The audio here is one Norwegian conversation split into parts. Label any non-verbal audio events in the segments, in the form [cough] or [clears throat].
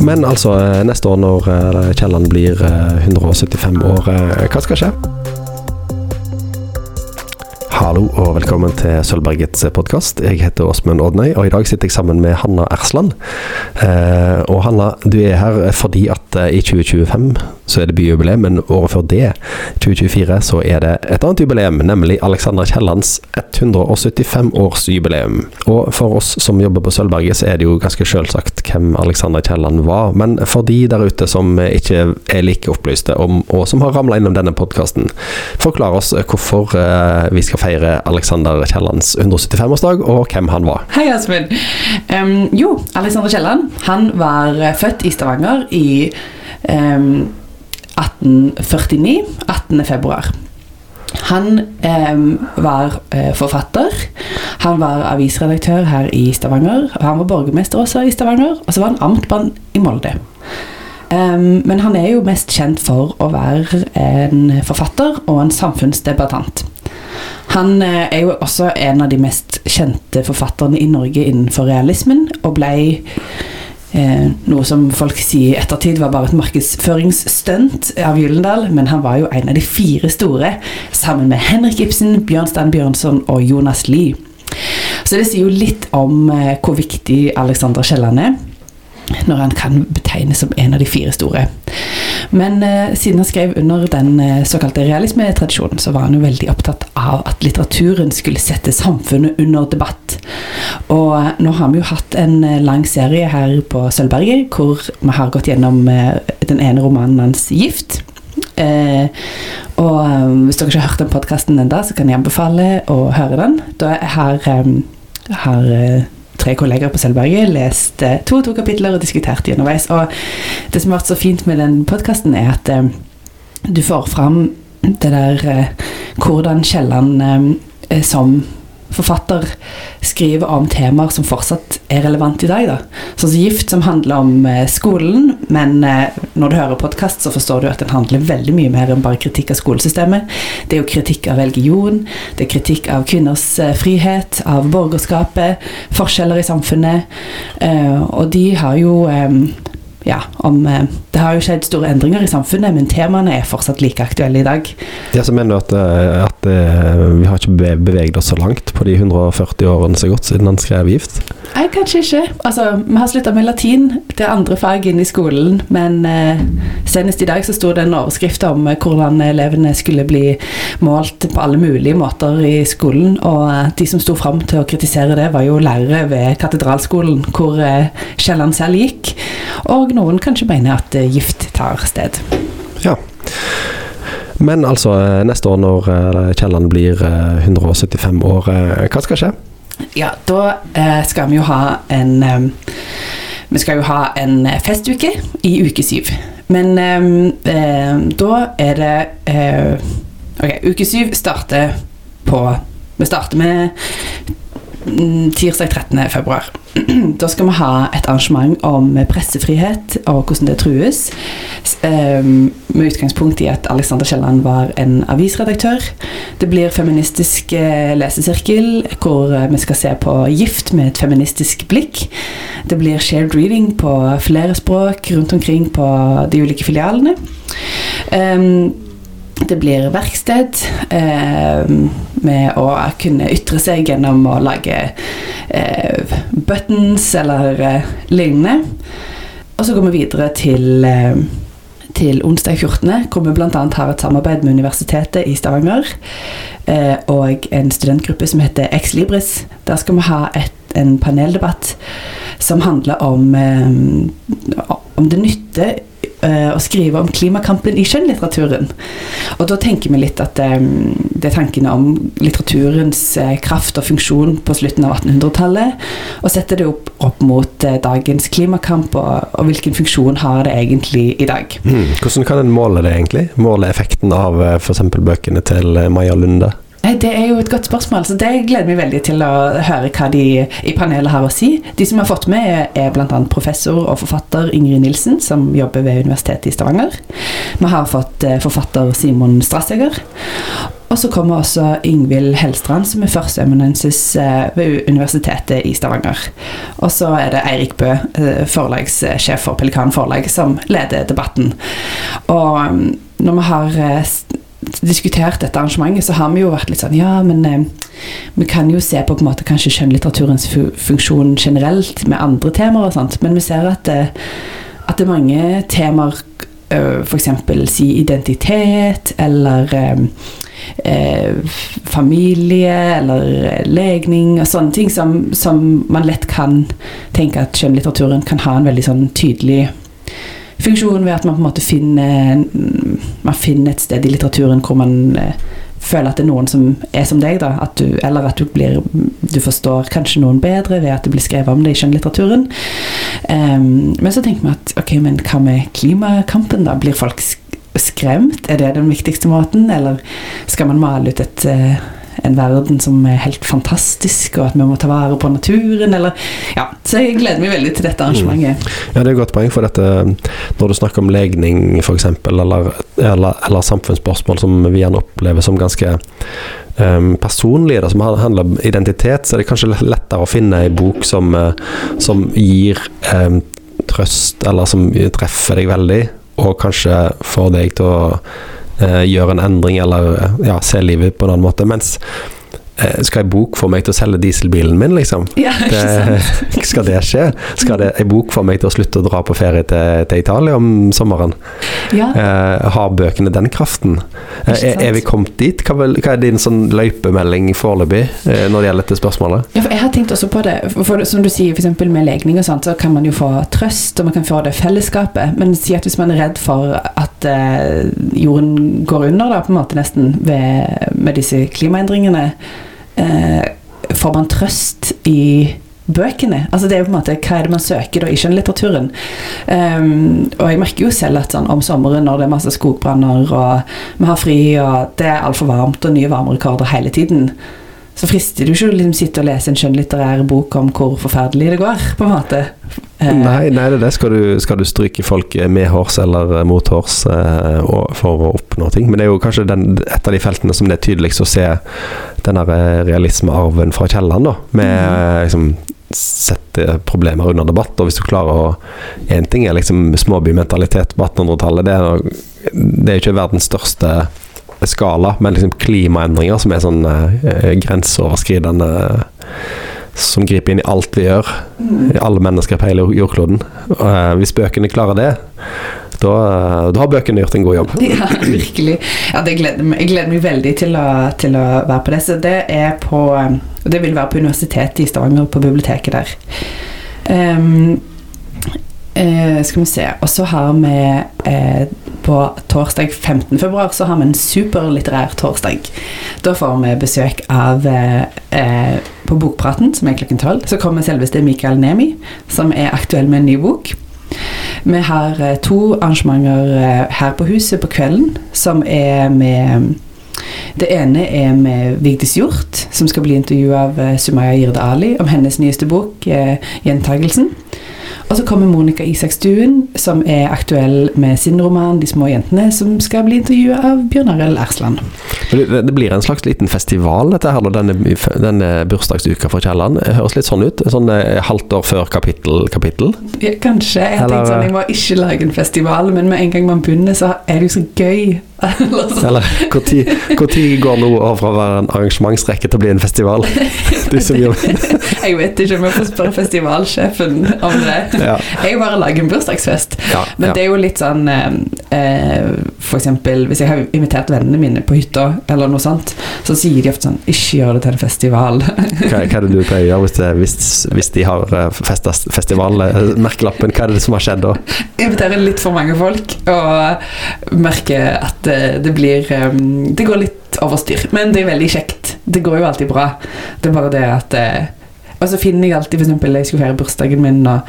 Men altså, eh, neste år når eh, Kielland blir eh, 175 år, eh, hva skal skje? Hallo og velkommen til Sølvbergets podkast. Jeg heter Åsmund Odnøy, og i dag sitter jeg sammen med Hanna Ersland. Og Hanna, du er her fordi at i 2025 så er det byjubileum, men året før det, 2024, så er det et annet jubileum, nemlig Alexander Kiellands 175-årsjubileum. Og for oss som jobber på Sølvberget, så er det jo ganske selvsagt hvem Alexander Kielland var. Men for de der ute som ikke er like opplyste om, og som har ramla innom denne podkasten, forklar oss hvorfor eh, vi skal feire Alexander Kiellands 175-årsdag, og hvem han var. Hei, Asmund. Um, jo, Alexander Kielland han var eh, født i Stavanger i um, 1849. 18. februar. Han eh, var eh, forfatter. Han var avisredaktør her i Stavanger. og Han var borgermester også i Stavanger, og så var han amtmann i Molde. Um, men han er jo mest kjent for å være en forfatter og en samfunnsdebattant. Han uh, er jo også en av de mest kjente forfatterne i Norge innenfor realismen, og ble Eh, noe som folk sier i ettertid var bare et markedsføringsstunt av Gyllendal, men han var jo en av de fire store, sammen med Henrik Ibsen, Bjørnstein Bjørnson og Jonas Lie. Så det sier jo litt om eh, hvor viktig Alexander Kielland er, når han kan betegnes som en av de fire store. Men eh, siden han skrev under den eh, såkalte realismetradisjonen, så var han jo veldig opptatt av at litteraturen skulle sette samfunnet under debatt. Og eh, nå har vi jo hatt en eh, lang serie her på Sølvberget hvor vi har gått gjennom eh, den ene romanen hans, 'Gift'. Eh, og eh, hvis dere ikke har hørt den podkasten ennå, så kan jeg anbefale å høre den. Da har, eh, har eh, tre kolleger på Sølvberget lest eh, to og to kapitler og diskutert de underveis. Og det som har vært så fint med den podkasten, er at eh, du får fram det der eh, hvordan Kielland eh, som forfatter skriver om temaer som fortsatt er relevant i dag. Da. Sånn som Gift, som handler om eh, skolen, men eh, når du hører podkast, så forstår du at den handler veldig mye mer enn bare kritikk av skolesystemet. Det er jo kritikk av religion, det er kritikk av kvinners eh, frihet, av borgerskapet, forskjeller i samfunnet. Og de har jo ja, om, eh, Det har jo skjedd store endringer i samfunnet, men temaene er fortsatt like aktuelle i dag. Det som mener at, eh, at eh, vi har ikke beveget oss så langt på de 140 årene som har gått siden han skrev 'Gift'. Nei, kanskje ikke. Altså, Vi har slutta med latin. Er andre fag inne i skolen. Men eh, senest i dag så sto det en overskrift om hvordan elevene skulle bli målt på alle mulige måter i skolen. Og de som sto fram til å kritisere det, var jo lærere ved Katedralskolen, hvor eh, Kielland selv gikk. Og noen kanskje mener at eh, gift tar sted. Ja. Men altså, eh, neste år når eh, Kielland blir eh, 175 år, hva skal skje? Ja, da skal vi jo ha en Vi skal jo ha en festuke i uke syv. Men da er det Ok, uke syv starter på Vi starter med tirsdag 13. februar. [clears throat] Da skal vi ha et arrangement om pressefrihet og hvordan det trues. Eh, med utgangspunkt i at Alexander Kielland var en avisredaktør. Det blir feministisk eh, lesesirkel hvor eh, vi skal se på gift med et feministisk blikk. Det blir shared reading på flere språk rundt omkring på de ulike filialene. Det blir verksted eh, med å kunne ytre seg gjennom å lage eh, buttons eller eh, lignende. Og så går vi videre til eh, til onsdag 14., hvor vi bl.a. har et samarbeid med Universitetet i Stavanger eh, og en studentgruppe som heter Ex Libris. Der skal vi ha et, en paneldebatt som handler om, eh, om det nytter eh, å skrive om klimakampen i skjønnlitteraturen. Og da tenker vi litt at eh, det er tankene om litteraturens eh, kraft og funksjon på slutten av 1800-tallet, og setter det opp, opp mot eh, dagens klimakamp, og, og hvilken funksjon har det egentlig i dag. Mm. Hvordan kan en måle det, egentlig? Måle effekten av f.eks. bøkene til eh, Maja Lunde? Nei, Det er jo et godt spørsmål, så det gleder meg veldig til å høre hva de i panelet har å si. De som har fått med, er bl.a. professor og forfatter Ingrid Nilsen, som jobber ved Universitetet i Stavanger. Vi har fått eh, forfatter Simon Strasseger. Og så kommer også Ingvild Helstrand, som er førsteamanuensis eh, ved Universitetet i Stavanger. Og så er det Eirik Bø, eh, forlagssjef for Pelikan forlag, som leder debatten. Og mm, når vi har eh, diskutert dette arrangementet, så har vi jo vært litt sånn Ja, men eh, vi kan jo se på på en måte kanskje skjønnlitteraturens fu funksjon generelt med andre temaer og sånt, men vi ser at, eh, at det er mange temaer F.eks. for eksempel si identitet, eller eh, eh, familie, eller eh, legning og sånne ting som, som man lett kan tenke at skjønnlitteraturen kan ha en veldig sånn tydelig funksjon ved at man på en måte finner Man finner et sted i litteraturen hvor man eh, føler at det er noen som er som deg, da. At du, eller at du blir Du forstår kanskje noen bedre ved at det blir skrevet om det i skjønnlitteraturen. Um, men så tenker vi at ok, men hva med klimakampen, da? Blir folk skremt? Er det den viktigste måten? Eller skal man male ut et eh, en verden som er helt fantastisk, og at vi må ta vare på naturen, eller Ja. Så jeg gleder meg veldig til dette arrangementet. Ja, det er et godt poeng, for dette Når du snakker om legning, f.eks., eller, eller, eller samfunnsspørsmål som vi gjerne opplever som ganske um, personlige, det som handler om identitet, så er det kanskje lettere å finne ei bok som, eh, som gir um, trøst, eller som treffer deg veldig, og kanskje får deg til å eh, gjøre en endring, eller eh, ja, se livet på en annen måte. Mens eh, skal ei bok få meg til å selge dieselbilen min, liksom? Ja, ikke? Det, [laughs] skal det skje? Skal ei bok få meg til å slutte å dra på ferie til, til Italia om sommeren? Ja. Eh, har bøkene den kraften? Eh, er, vi kommet dit? Hva, hva er din sånn løypemelding foreløpig eh, når det gjelder dette spørsmålet? Ja, for jeg har tenkt også på det. For, som du sier, eksempel med legning og sånt, så kan man jo få trøst, og man kan få det fellesskapet. Men si at hvis man er redd for at eh, jorden går under, da, på en måte nesten, ved, med disse klimaendringene, eh, får man trøst i bøkene. Altså det er jo på en måte Hva er det man søker da i skjønnlitteraturen? Um, og jeg merker jo selv at sånn, om sommeren når det er masse skogbranner, og vi har fri, og det er altfor varmt, og nye varmerekorder hele tiden, så frister det jo ikke å liksom sitte og lese en skjønnlitterær bok om hvor forferdelig det går, på en måte. Eh, Nei, nei, det er det. Skal du, skal du stryke folk med hårs eller mot hårs eh, for å oppnå ting? Men det er jo kanskje den, et av de feltene som det er tydeligst å se den der eh, realismearven fra Kielland, da. Med mm. liksom sette problemer under debatt. Og hvis du klarer å Én ting er liksom småbymentalitet på 1800-tallet. Det er, det er jo ikke verdens største skala, men liksom klimaendringer som er sånn eh, grenseoverskridende som griper inn i alt vi gjør. mm. I alle mennesker på hele jordkloden. Uh, hvis bøkene klarer det, da, da har bøkene gjort en god jobb. [laughs] Ja, virkelig. Ja, det gleder meg. Jeg gleder meg veldig til å, til å være på det. Så det er på Det vil være på Universitetet i Stavanger, på biblioteket der. Um, uh, skal vi se Og så har vi eh, på torsdag 15. februar så har vi en superlitterær torsdag. Da får vi besøk av eh, eh, På Bokpraten, som er klokken tolv, så kommer selveste Mikael Nemi, som er aktuell med en ny bok. Vi har eh, to arrangementer eh, her på huset på kvelden, som er med Det ene er med Vigdis Hjorth, som skal bli intervjua av eh, Sumaya Jirde Ali om hennes nyeste bok, eh, 'Gjentagelsen'. Og så kommer Monica Isakstuen, som er aktuell med sin roman 'De små jentene', som skal bli intervjua av Bjørn Arild Ersland. Det, blir en slags liten festival, dette her, denne, denne bursdagsuka for Kielland. Det høres litt sånn ut. Sånn eh, halvt år før kapittel. kapittel. Ja, kanskje. Jeg tenkte sånn, jeg må ikke lage en festival, men med en gang man begynner, så er det jo så gøy. [laughs] Eller sånn. Eller når går noe over fra å være en arrangementsrekke til å bli en festival? [laughs] Jeg vet ikke om jeg får spørre festivalsjefen om det. [laughs] ja, Jeg bare lager en bursdagsfest. ja, Men ja. det er jo litt sånn eh, eh, For eksempel hvis jeg har invitert vennene mine på hytta, eller noe sånt, så sier de ofte sånn Ikke gjør det til en festival. Hva, hva er det du pleier å gjøre hvis, det, hvis, hvis de har eh, festa festivalmerkelappen? Hva er det som har skjedd da? Inviterer litt for mange folk, og merker at eh, det blir eh, Det går litt over styr. Men det er veldig kjekt. Det går jo alltid bra. Det er bare det at eh, Og så finner jeg alltid, eksempel, jeg skulle feire bursdagen min, og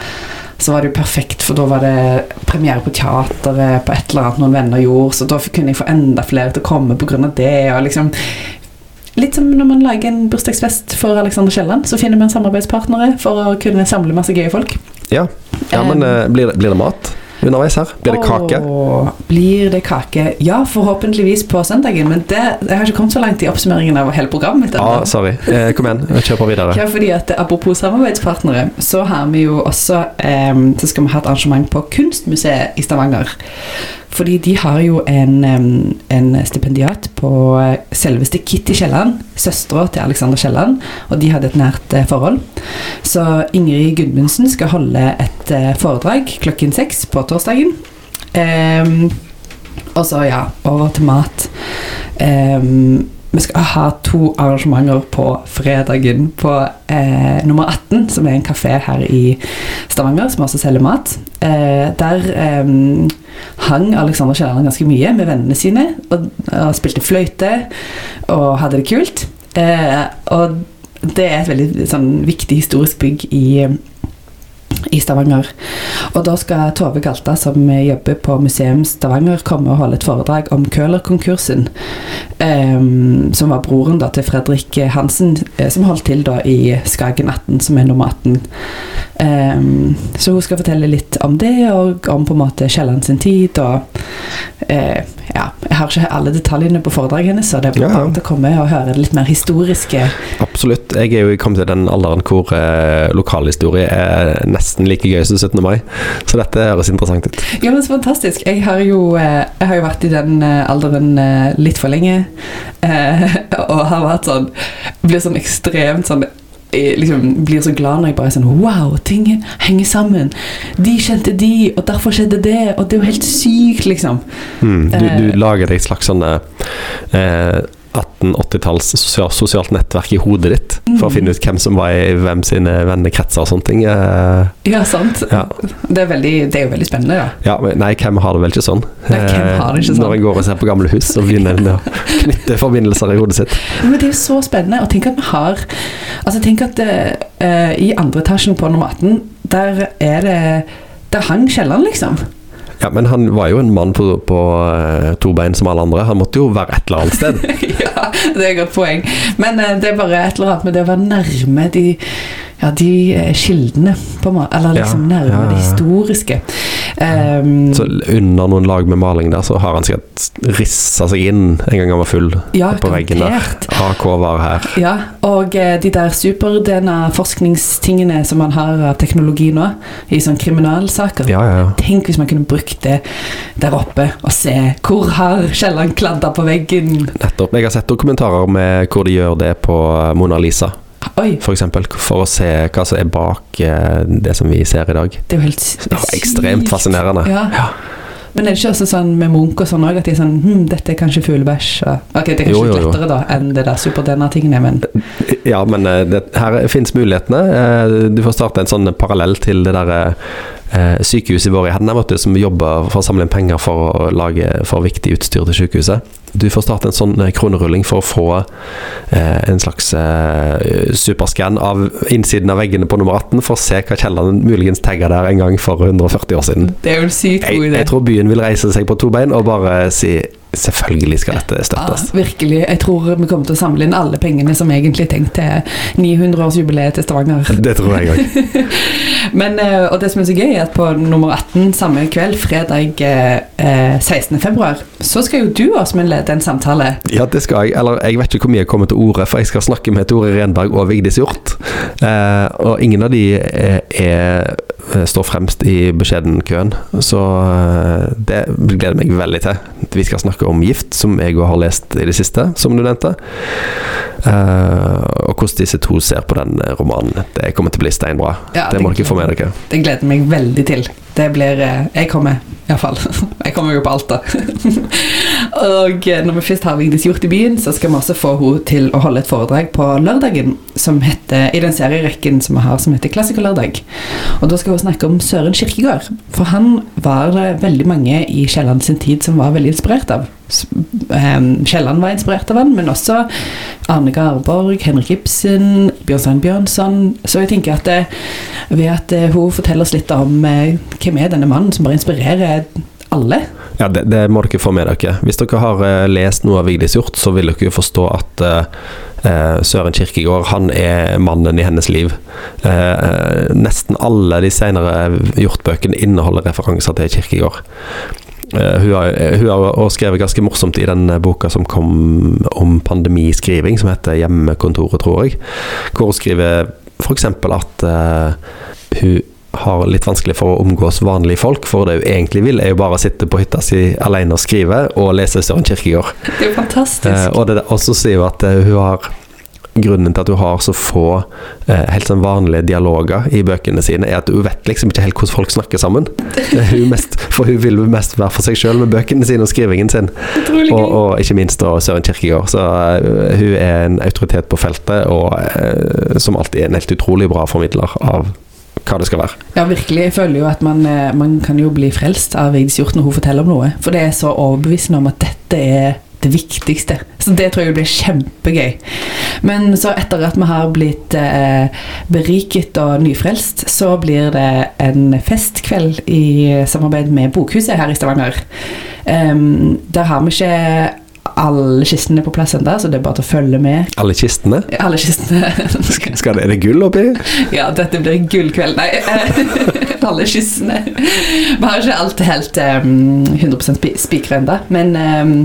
så var det jo perfekt, for da var det premiere på teateret på et eller annet noen venner gjorde, så da kunne jeg få enda flere til å komme av det, og liksom Litt som når man lager en bursdagsfest for Alexander Kielland, så finner man samarbeidspartnere for å kunne samle masse gøye folk. Ja, ja men um, blir, det, blir det mat? Underveis her? Blir det kake? Åh, blir det kake? Ja, forhåpentligvis på søndagen. Men det, jeg har ikke kommet så langt i oppsummeringen av hele programmet mitt. Ja, ennå. sorry. Eh, kom igjen, kjør på videre. Ja, fordi at Apropos samarbeidspartnere, så har vi jo også eh, Så skal vi ha et arrangement på Kunstmuseet i Stavanger. Fordi de har jo en, en stipendiat på eh, selveste Kitty Kielland, søstera til Alexander Kielland, og de hadde et nært eh, forhold. Så Ingrid Gudmundsen skal holde et eh, foredrag klokken seks på torsdagen. Um, og så, ja, over til mat. Em, vi skal ha to arrangementer på fredagen på eh, nummer 18, som er en kafé her i Stavanger, som også selger mat. Eh, der eh, hang Alexander Kielland ganske mye med vennene sine og, og spilte fløyte og hadde det kult. Eh, og det er et veldig sånn, viktig historisk bygg i i Stavanger. Og da skal Tove Galta, som jobber på Museum Stavanger, komme og holde et foredrag om Køhler-konkursen. Um, som var broren da til Fredrik Hansen, eh, som holdt til da i Skagen 18, som er nummer 18. Um, så hun skal fortelle litt om det, og om på en måte Kielland sin tid. Og uh, ja, jeg har ikke alle detaljene på foredraget hennes, så det er bare ja. å komme og høre det litt mer historiske. Absolutt. Jeg er jo kommet til den alderen hvor eh, lokalhistorie er nesten like gøy som 17. mai, så dette høres interessant ut. Ja, men så fantastisk. Jeg har jo, eh, jeg har jo vært i den eh, alderen eh, litt for lenge. [laughs] Og har vært sånn Blir sånn ekstremt sånn liksom Blir så glad når jeg bare er sånn Wow, ting henger sammen. De kjente de, og derfor skjedde det. Og det er jo helt sykt, liksom. Mm. Du, du lager deg et slags sånn eh, 1880-talls sosialt nettverk i hodet ditt for å Mhm. finne ut hvem som var i hvem sine vennekretser og sånne ting. Eh, Ja, sant? ja. Det, er veldig, det er jo veldig spennende, da. ja, men nei, hvem har det vel ikke sånn? Nei, hvem har det ikke sånn? Når en går og ser på gamle hus, så begynner en å knytte forbindelser i hodet sitt. Men det er jo så spennende. Og tenk at vi har Altså tenk at uh, i andre etasjen på nummer 18, der er det Der hang kjelleren, liksom. Ja, men han var jo en mann på, på eh, to bein som alle andre. Han måtte jo være et eller annet sted. [laughs] ja, det er et godt poeng. Men eh, det er bare et eller annet med det å være nærme de, ja, de eh, kildene, på. Eller liksom Ja, nærme ja, ja. det historiske. Um, Så under noen lag med maling der, så har han sikkert rissa seg inn en gang han var full ja, på veggen der. AK var her. Ja, og eh, de der super-DNA-forskningstingene som man har av teknologi nå, i sånne kriminalsaker. Ja, ja, ja. Tenk hvis man kunne brukt det der oppe og se hvor har Kielland kladda på veggen. Nettopp. Jeg har sett dokumentarer med hvor de gjør det på Mona Lisa, Oi, for eksempel, for å se hva som er bak eh, det som vi ser i dag. det er jo helt s- Det var ekstremt fascinerende. Ja. Ja. Men er det ikke også sånn med Munch og sånn òg, at de er sånn hm, dette er kanskje fuglebæsj? Ok, det er kanskje Jo, jo, jo. lettere da enn det der super-DNA-tingene, men Ja, men eh, det, her fins mulighetene. Eh, Du får starte en sånn parallell til det derre sykehuset vårt i Hedna, som jobber for å samle inn penger for å lage for viktig utstyr til sykehuset. Du får starte en sånn eh, kronerulling for å få eh, en slags eh, superscan av innsiden av veggene på nummer 18, for å se hva kjelleren muligens tagga der en gang for 140 år siden. det er jo en sykt god Jeg, idé. jeg tror byen vil reise seg på to bein og bare si selvfølgelig skal dette støttes. Ja, virkelig. Jeg tror vi kommer til å samle inn alle pengene som egentlig er tenkt til 900-årsjubileet til Stavanger. [laughs] Det tror jeg òg. [laughs] Men, eh, og det som er så gøy, er at på nummer 18 samme kveld, fredag eh, 16. februar, så skal jo du med lede en samtale. Ja, det skal jeg. Eller jeg vet ikke hvor mye jeg kommer til ordet, for jeg skal snakke med Tore Renberg og Vigdis Hjort. Eh, og ingen av de er, står fremst i beskjeden-køen. så eh, det gleder meg veldig til. Vi skal snakke om gift, som jeg òg har lest i det siste, som du nevnte. Eh, og hvordan disse to ser på den romanen. Det kommer til å bli steinbra. Ja, det må dere få med dere. Det gleder meg veldig til. Det blir eh, Jeg kommer, iallfall. [laughs] Jeg kommer jo på alt, da. [laughs] og eh, når vi først har Vigdis gjort i byen, så skal vi også få henne til å holde et foredrag på lørdagen som heter, i den serierekken som vi har som heter Klassikerlørdag. Og da skal hun snakke om Søren Kirkegård. For han var det veldig mange i Kielland sin tid som var veldig inspirert av. Kielland var inspirert av han, men også Arne Garborg, Henrik Ibsen, Bjørnstein Bjørnson. Så jeg tenker at det, ved at eh, hun forteller oss litt om eh, hvem er denne mannen som bare inspirerer alle. Ja, det, det må dere få med dere. Hvis dere har eh, lest noe av Vigdis Hjorth, så vil dere jo forstå at eh, eh, Søren Kirkegård han er mannen i hennes liv. Eh, eh, nesten alle de senere Hjorth-bøkene inneholder referanser til Kirkegård. Eh, hun, har, hun har også skrevet ganske morsomt i den boka som kom om pandemiskriving, som heter 'Hjemmekontoret', tror jeg. Hvor hun skriver f.eks. at eh, hun har litt vanskelig for å omgås vanlige folk, for det hun egentlig vil, er jo bare å sitte på hytta si alene og skrive, og lese Søren Kirkegård. Det er jo fantastisk. Eh, og, det, og så sier hun at eh, hun har Grunnen til at hun har så få eh, helt sånn vanlige dialoger i bøkene sine, er at hun vet liksom ikke helt hvordan folk snakker sammen. [laughs] Hun mest, for hun vil mest være for seg sjøl med bøkene sine og skrivingen sin. Og, og ikke minst da Søren Kirkegård. Så uh, hun er en autoritet på feltet, og uh, som alltid er en helt utrolig bra formidler av hva det skal være. Ja, virkelig. Jeg føler jo at man, eh, man kan jo bli frelst av Vigdis Hjorth når hun forteller om noe. For det er så overbevisende om at dette er det viktigste. Så det tror jeg blir kjempegøy. Men så etter at vi har blitt eh, beriket og nyfrelst, så blir det en festkveld i samarbeid med Bokhuset her i Stavanger. Um, der har vi ikke alle kistene på plass ennå, så det er bare til å følge med. Alle kistene. Alle kistene Skal, det, er det gull oppi? Ja, dette blir gullkveld. Nei, eh, [laughs] alle kistene. Vi har ikke alt helt um, 100 spi- spikra ennå, men, um,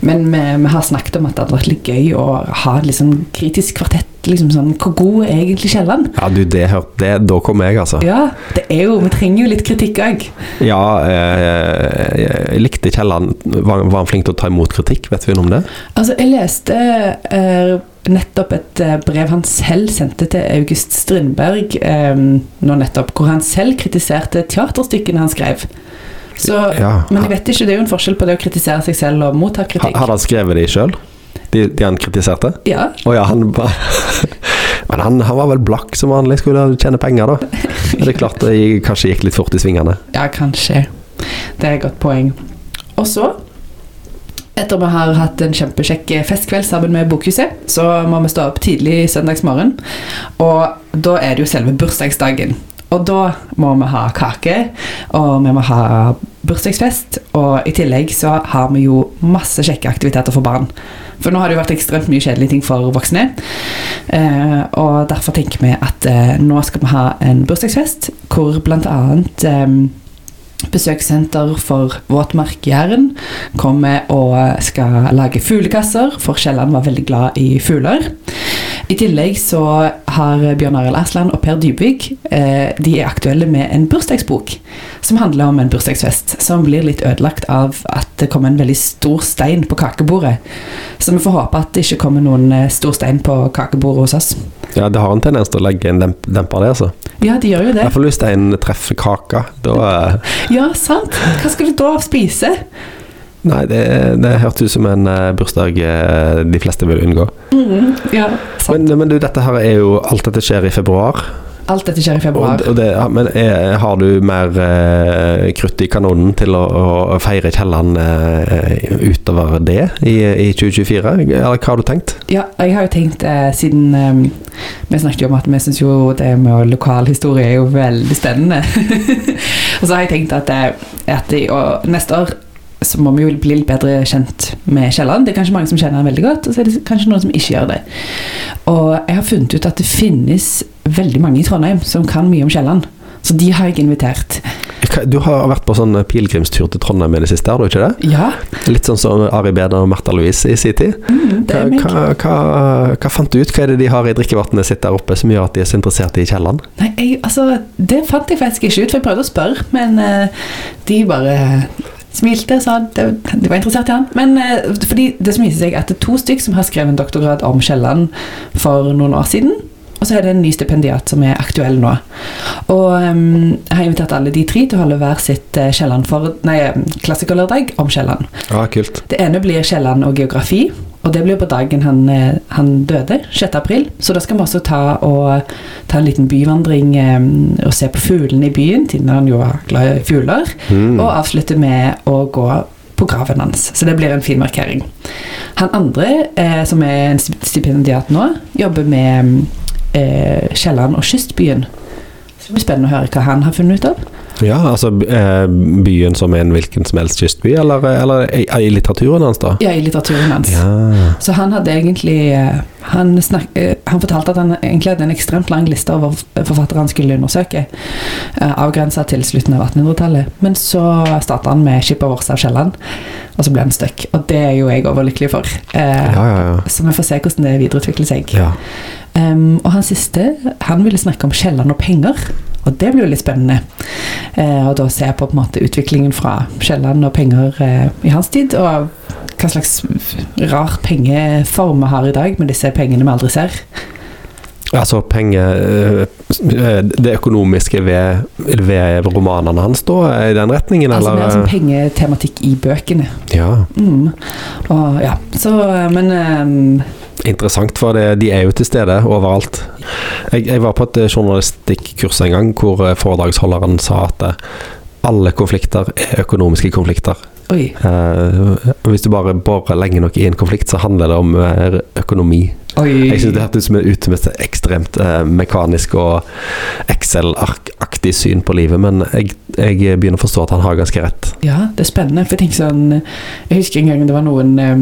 men vi, vi har snakket om at det hadde vært litt gøy å ha et sånn kritisk kvartett. Liksom sånn, Hvor god er egentlig Kielland? Ja, du, det hørte det. Da kom jeg, altså. Ja, det er jo, vi trenger jo litt kritikk òg. Ja, eh, jeg likte Kielland. Var, var han flink til å ta imot kritikk? Vet vi noe om det? Altså, jeg leste eh, nettopp et eh, brev han selv sendte til August Strindberg eh, nå nettopp, hvor han selv kritiserte teaterstykkene han skrev. Så, Ja. Men jeg vet ikke, det er jo en forskjell på det å kritisere seg selv og motta kritikk. Har han skrevet de sjøl? De, de han kritiserte? Ja, Oh, ja, han ba- [laughs] Men han, han var vel blakk som vanlig, skulle tjene penger, da. Det er klart det gikk- kanskje gikk litt fort i svingene. ja, kanskje. Det er et godt poeng. Og så, etter vi har hatt en kjempekjekk festkveld sammen med Bokhuset, så må vi stå opp tidlig søndagsmorgen. Og da er det jo selve bursdagsdagen. Og da må vi ha kake, og vi må ha bursdagsfest. Og i tillegg så har vi jo masse kjekke aktiviteter for barn. For nå har det jo vært ekstremt mye kjedelige ting for voksne. Eh, og derfor tenker vi at eh, nå skal vi ha en bursdagsfest hvor blant annet eh, Besøkssenter for våtmarkjæren kommer og skal lage fuglekasser, for Kielland var veldig glad i fugler. I tillegg så har Bjørn Arild Asland og Per Dybvig eh, De er aktuelle med en bursdagsbok som handler om en bursdagsfest, som blir litt ødelagt av at det kommer en veldig stor stein på kakebordet. Så vi får håpe at det ikke kommer noen eh, stor stein på kakebordet hos oss. Ja, det har en tendens til å legge en demper der, altså. Ja, de gjør jo det. I hvert fall hvis steinen treffer kaka. Da eh, [laughs] Ja, sant. Hva skal du da spise? Nei, det, det hørtes ut som en uh, bursdag uh, de fleste vil unngå. Mm, ja, sant. Men, men du, dette her er jo Alt dette skjer i februar. Alt dette skjer i februar. Og, og det, ja, men er, har du mer uh, krutt i kanonen til å, å feire Kielland eh, utover det i, i 2024? Eller hva har du tenkt? Ja, jeg har jo tenkt eh, siden um, Vi snakket jo om at vi syns jo det med lokal historie er jo veldig spennende. [laughs] og så har jeg tenkt at, eh, at i, og neste år så må vi jo bli litt bedre kjent med Kielland. Det er kanskje mange som kjenner han veldig godt, og så er det kanskje noen som ikke gjør det. Og jeg har funnet ut at det finnes veldig mange i Trondheim som kan mye om Kielland. Så de har jeg invitert. Du har vært på sånn pilegrimstur til Trondheim i det siste, har du ikke det? Ja, Litt sånn som Ari Beder og Märtha Louise i sin tid. mm, Hva, hva, hva, hva fant du ut? Hva er det de har i drikkevannet sitt der oppe som gjør at de er så interessert i Kielland? Nei, jeg, altså, det fant jeg faktisk ikke ut, for jeg prøvde å spørre, men uh, de bare smilte og sa det, de var interessert i han. Men eh, fordi det som viser seg at det er to stykk som har skrevet en doktorgrad om Kielland for noen år siden. Og så er det en ny stipendiat som er aktuell nå. Og um, jeg har invitert alle de tre til å holde hver sitt uh, for, nei, klassikerlørdag om Kielland. Ja, kult. Det ene blir Kielland og geografi, og det blir på dagen han, eh, han døde, 6. april. Så da skal vi også ta, og, ta en liten byvandring um, og se på fuglene i byen, siden han jo var glad i fugler, Mm. og avslutte med å gå på graven hans. Så det blir en fin markering. Han andre, eh, som er en stipendiat nå, jobber med eh, Kielland og kystbyen. Så det blir spennende å høre hva han har funnet ut av. Ja, altså eh, byen som er en hvilken som helst kystby, eller, eller i, i litteraturen hans, da? Ja, i litteraturen hans. Ja. Så han hadde egentlig eh, han, snak, eh, han fortalte at han egentlig hadde en ekstremt lang liste over forfattere han skulle undersøke, avgrensa til slutten av 1800-tallet. Men så starta han med 'Skipet vårt av Kielland', og så ble han stuck. Og det er jo jeg overlykkelig for. Ja, ja, ja. Så vi får se hvordan det videreutvikler seg. Um, og han siste han ville snakke om Kielland og penger. Og det blir jo litt spennende. Uh, og da se på på en måte utviklingen fra Kielland og penger uh, i hans tid, og hva slags rar pengeform vi har i dag med disse pengene vi aldri ser. Altså penger eh, Det økonomiske ved, ved romanene hans, da, i den retningen, Altså eller? som pengetematikk i bøkene. Ja. Mm. Og ja, så Men um, Interessant, for det, de er jo til stede overalt. Jeg, jeg var på et eh, journalistikkurs en gang hvor eh, foredragsholderen sa at eh, alle konflikter er økonomiske konflikter. Oi. Eh, hvis du bare borer lenge nok i en konflikt, så handler det om økonomi. Oi. Jeg syns det hørtes ut som et ekstremt eh, mekanisk og Excel-aktig syn på livet, men jeg, jeg begynner å forstå at han har ganske rett. Ja, det er spennende. For jeg sånn Jeg husker en gang det var noen eh,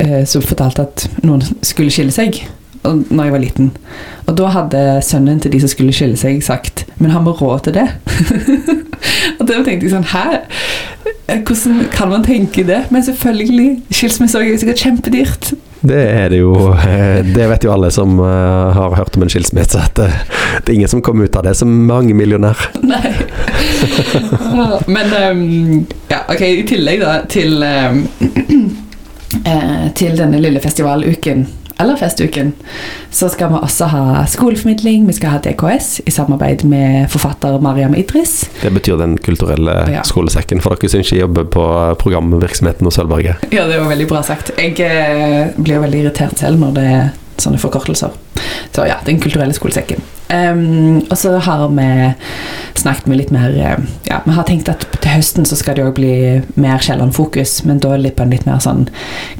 eh, som fortalte at noen skulle skille seg. Og, når jeg var liten. Og da hadde sønnen til de som skulle skille seg, sagt Men har vi råd til det? [laughs] og da tenkte jeg sånn Hæ? Hvordan kan man tenke det? Men selvfølgelig. Skilsmisse er sikkert kjempedyrt. Det er det jo. eh, Det vet jo alle som eh, har hørt om en skilsmisse, at det, det er ingen som kommer ut av det som mangemillionær. [laughs] Nei. [laughs] Men um, ja, ok, i tillegg da til eh, Til denne lille festivaluken, eller festuken, så skal vi også ha skoleformidling. Vi skal ha DKS i samarbeid med forfatter Mariam Idris. Det betyr Den kulturelle Ja. skolesekken, for dere som ikke jobber på programvirksomheten hos Sølvberget. Ja, det var veldig bra sagt. Jeg eh, blir jo veldig irritert selv når det er sånne forkortelser. Så ja, Den kulturelle skolesekken. Ehm, og så har vi snakket med litt mer eh, Ja, vi har tenkt at til høsten så skal det òg bli mer Kielland-fokus, men da litt på en litt mer sånn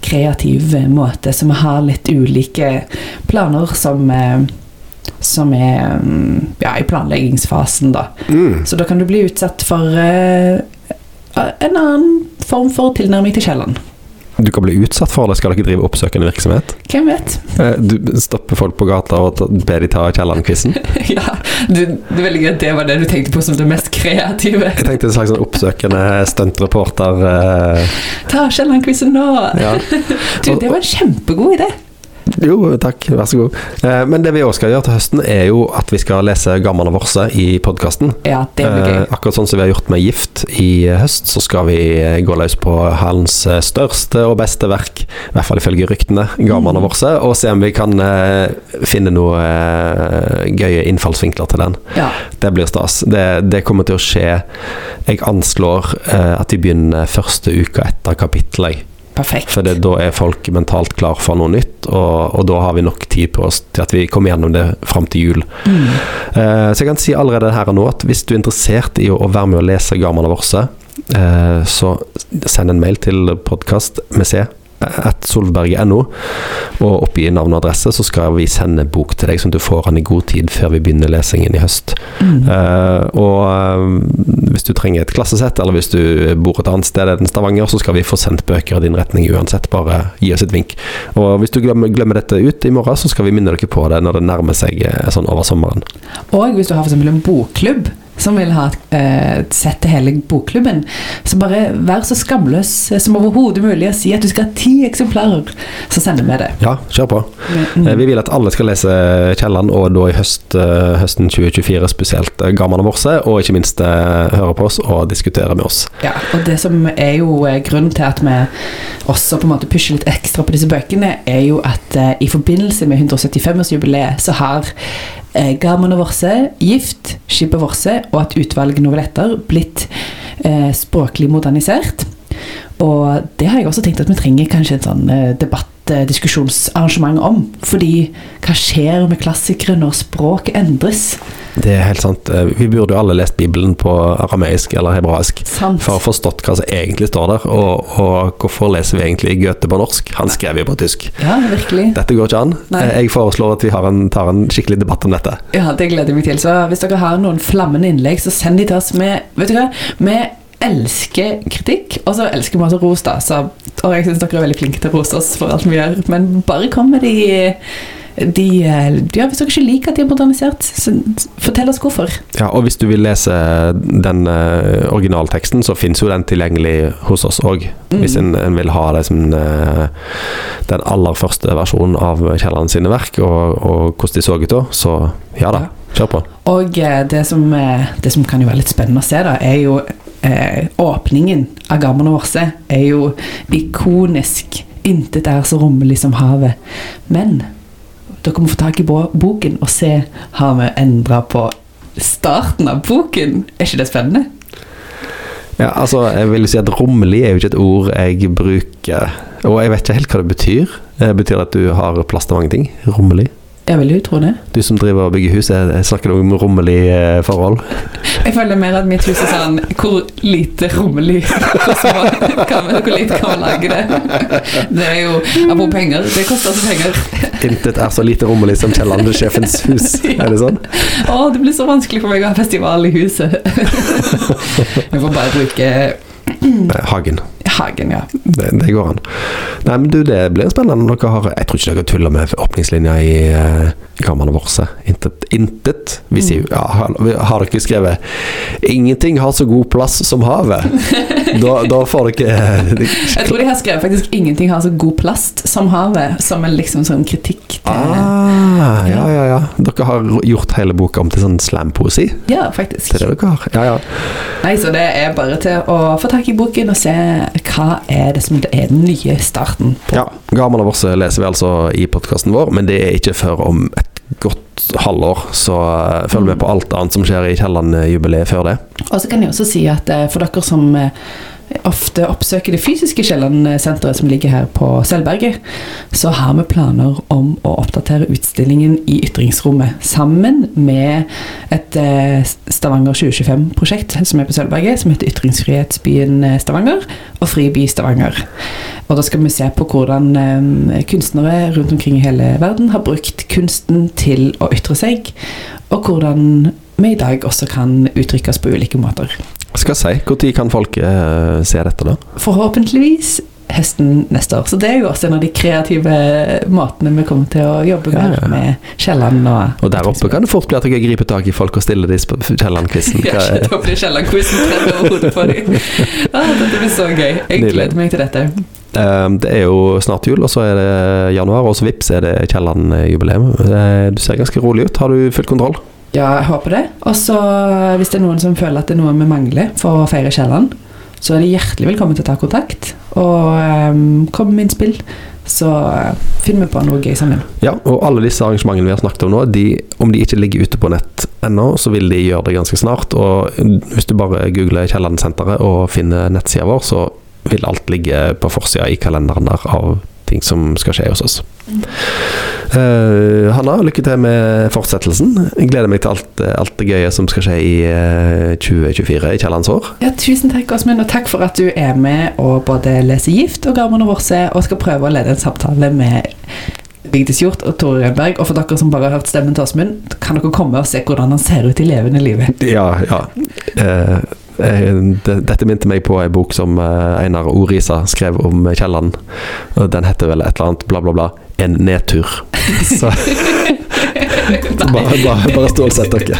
kreativ måte. Så vi har litt ulike planer som eh, som er mm, ja, i planleggingsfasen, da. Mm. Så da kan du bli utsatt for uh, en annen form for tilnærming til Kielland. Du kan bli utsatt for det, skal dere drive oppsøkende virksomhet? Hvem vet? Eh, Du stopper folk på gata og ber de ta Kielland-quizen? [laughs] ja, du, det er veldig at det var det du tenkte på som det mest kreative. Jeg tenkte en slags sånn oppsøkende stuntreporter. eh, Ta Kielland-quizen nå! Ja. [laughs] Du, det var en kjempegod idé. Jo, takk, vær så god. Eh, Men det vi òg skal gjøre til høsten, er jo at vi skal lese Gammal og Vorse i podkasten. Ja, det blir gøy. akkurat sånn som vi har gjort med Gift i høst, så skal vi eh, gå løs på hans eh, største og beste verk, i hvert fall ifølge ryktene, Gammal og Vorse, og se om vi kan eh, finne noen eh, gøye innfallsvinkler til den. Ja. Det blir stas. Det, det kommer til å skje Jeg anslår eh, at vi begynner første uka etter kapittelet. Perfekt. For det, da er folk mentalt klar for noe nytt, og, og da har vi nok tid på oss til at vi kommer gjennom det fram til jul. Mm. Eh, så jeg kan si allerede her og nå at hvis du er interessert i å, å være med og lese Garman og Vorse, eh, så send en mail til podkast med C at solberget.no, og oppgi navn og adresse, så skal vi sende bok til deg, sånn at du får den i god tid før vi begynner lesingen i høst. Mm. Uh, og eh, hvis du trenger et klassesett, eller hvis du bor et annet sted enn Stavanger, så skal vi få sendt bøker i din retning uansett. Bare gi oss et vink. Og hvis du glemmer, glemmer dette ut i morgen, så skal vi minne dere på det når det nærmer seg eh, sånn over sommeren. Og hvis du har eksempel en bokklubb som vil ha et, eh, sett til hele bokklubben, så bare vær så skamløs som overhodet mulig og si at du skal ha ti eksemplarer, så sender vi det. Ja, kjør på. Mm. Eh, Vi vil at alle skal lese Kielland, og da i høst, eh, høsten 2024 spesielt Gammel og Morse, og ikke minst høre på oss og diskutere med oss. Ja, og det som er jo grunnen til at vi også på en måte pusher litt ekstra på disse bøkene, er jo at i forbindelse med 175-årsjubileet så har eh, våre, Gift, Skipet Vorse og at utvalg noveletter blitt eh, språklig modernisert. Og det har jeg også tenkt at vi trenger kanskje en sånn eh, debatt eh, diskusjonsarrangement om. Fordi hva skjer med klassikere når språket endres? Det er helt sant. Eh, Vi burde jo alle lest Bibelen på arameisk eller hebraisk Sant. for å forstått hva som egentlig står der, og, og hvorfor leser vi egentlig Goethe på norsk? Han skrev jo på tysk. Ja, virkelig. Dette går ikke an. Nei. Jeg foreslår at vi har en, tar en skikkelig debatt om dette. Ja, det gleder jeg meg til. Så hvis dere har noen flammende innlegg, så send de til oss. Vi, vet du hva? Vi elsker kritikk, og så elsker vi også ros, da. Så, og jeg syns dere er veldig flinke til å rose oss for alt vi gjør, men bare kom med de de, eh, ja, Hvis dere ikke liker at de er modernisert, så fortell oss hvorfor. Ja, og hvis du vil lese den uh, originalteksten, så finnes jo den tilgjengelig hos oss òg. Mm. Hvis en, en vil ha det som uh, den aller første versjonen av Kielland sine verk, og, og hvordan de så ut da, så ja da, kjør på. Og eh, det som, eh, det som kan jo være litt spennende å se, da, er jo eh, åpningen av og er jo ikonisk. Intet er så rommelig som havet. Men dere må få tak i boken og se har vi endra på starten av boken. Er ikke det spennende? Ja, altså, jeg vil si at rommelig er jo ikke et ord jeg bruker, og jeg vet ikke helt hva det betyr. Det Betyr at du har plass til mange ting? Rommelig? Jeg vil jo tro det. Du som driver og bygger hus, jeg jeg snakker om rommelig eh, forhold. [laughs] Jeg føler mer at mitt hus er sånn Hvor lite rommelig [laughs] kan vi, hvor lite kan man lage det? [laughs] Det er jo Apropos penger. Det koster altså penger. Intet er så lite rommelig som Kielland-sjefens hus. Er det sånn? Å, det blir så vanskelig for meg å ha festival i huset. Jeg får bare bruke Hagen. Hagen, ja. Det, det går an. Nei, men du, det blir spennende dere har Jeg tror ikke dere tuller med åpningslinja i uh, Gammel Vorse. Intet. Intet. Vi sier ja, har, har dere skrevet 'Ingenting har så god plass som havet'? [laughs] Da, da får dere Jeg tror de har skrevet faktisk 'Ingenting har så god plast som havet', som en liksom sånn kritikk til Ah, ja, ja, ja. Dere har gjort hele boka om til sånn slampoesi? Ja, Det faktisk. er det dere har? Ja, ja. Nei, så det er bare til å få tak i boken og se hva er det som er den nye starten på. ja. Gammel Vorse leser vi altså i podkasten vår, men det er ikke før om et godt halvår. Så uh, følg med på alt annet som skjer i Kielland-jubileet før det. Og så kan jeg også si at eh, for dere som eh, ofte oppsøker det fysiske Kielland-senteret som ligger her på Sølvberget, så har vi planer om å oppdatere utstillingen i ytringsrommet sammen med et eh, Stavanger 2025-prosjekt som er på Sølvberget, som heter Ytringsfrihetsbyen eh, Stavanger og Friby Stavanger. Og da skal vi se på hvordan eh, kunstnere rundt omkring i hele verden har brukt kunsten til å ytre seg, og hvordan vi i dag også kan uttrykke oss på ulike måter. Skal si, Når kan folk eh, se dette, da? Forhåpentligvis høsten neste år. Så det er jo også en av de kreative måtene vi kommer til å jobbe med Ja, ja. med Kielland og Og der oppe kan det fort bli at dere griper tak i folk og stiller de Kielland-quizen. [laughs] Da blir Kielland-quizen tredd over hodet på dem. [laughs] Ah, dette blir så gøy. Jeg gleder meg til dette. Um, Det er jo snart jul, og så er det januar, og så vips er det Kielland-jubileum. Eh, Du ser ganske rolig ut. Har du full kontroll? Ja, jeg håper det. Og så hvis det er noen som føler at det er noe vi mangler for å feire Kielland, så er de hjertelig velkommen til å ta kontakt og um, komme med innspill. Så uh, finner vi på noe gøy sammen. Ja, og alle disse arrangementene vi har snakket om nå, de, om de ikke ligger ute på nett ennå, så vil de gjøre det ganske snart. Og hvis du bare googler Kiellandsenteret og finner nettsida vår, så vil alt ligge på forsida i kalenderen der av ting som skal skje hos oss. Uh, Hanna, lykke til med fortsettelsen. Jeg gleder meg til alt, alt det gøye som skal skje i uh, 2024 i Kiellands år. Ja, tusen takk, Åsmund, og takk for at du er med og både leser Gift og Garmen og Vorse, og skal prøve å lede en samtale med Vigdis Hjort og Tore Rønberg. Og for dere som bare har hørt stemmen til Åsmund, kan dere komme og se hvordan han ser ut i levende livet. Ja, ja. Eh, eh, det, dette minte meg på ei bok som eh, Einar Orisa skrev om Kielland. Den heter vel et eller annet bla, bla, bla. En nedtur. [laughs] Så bare, bare, bare stålsett dere.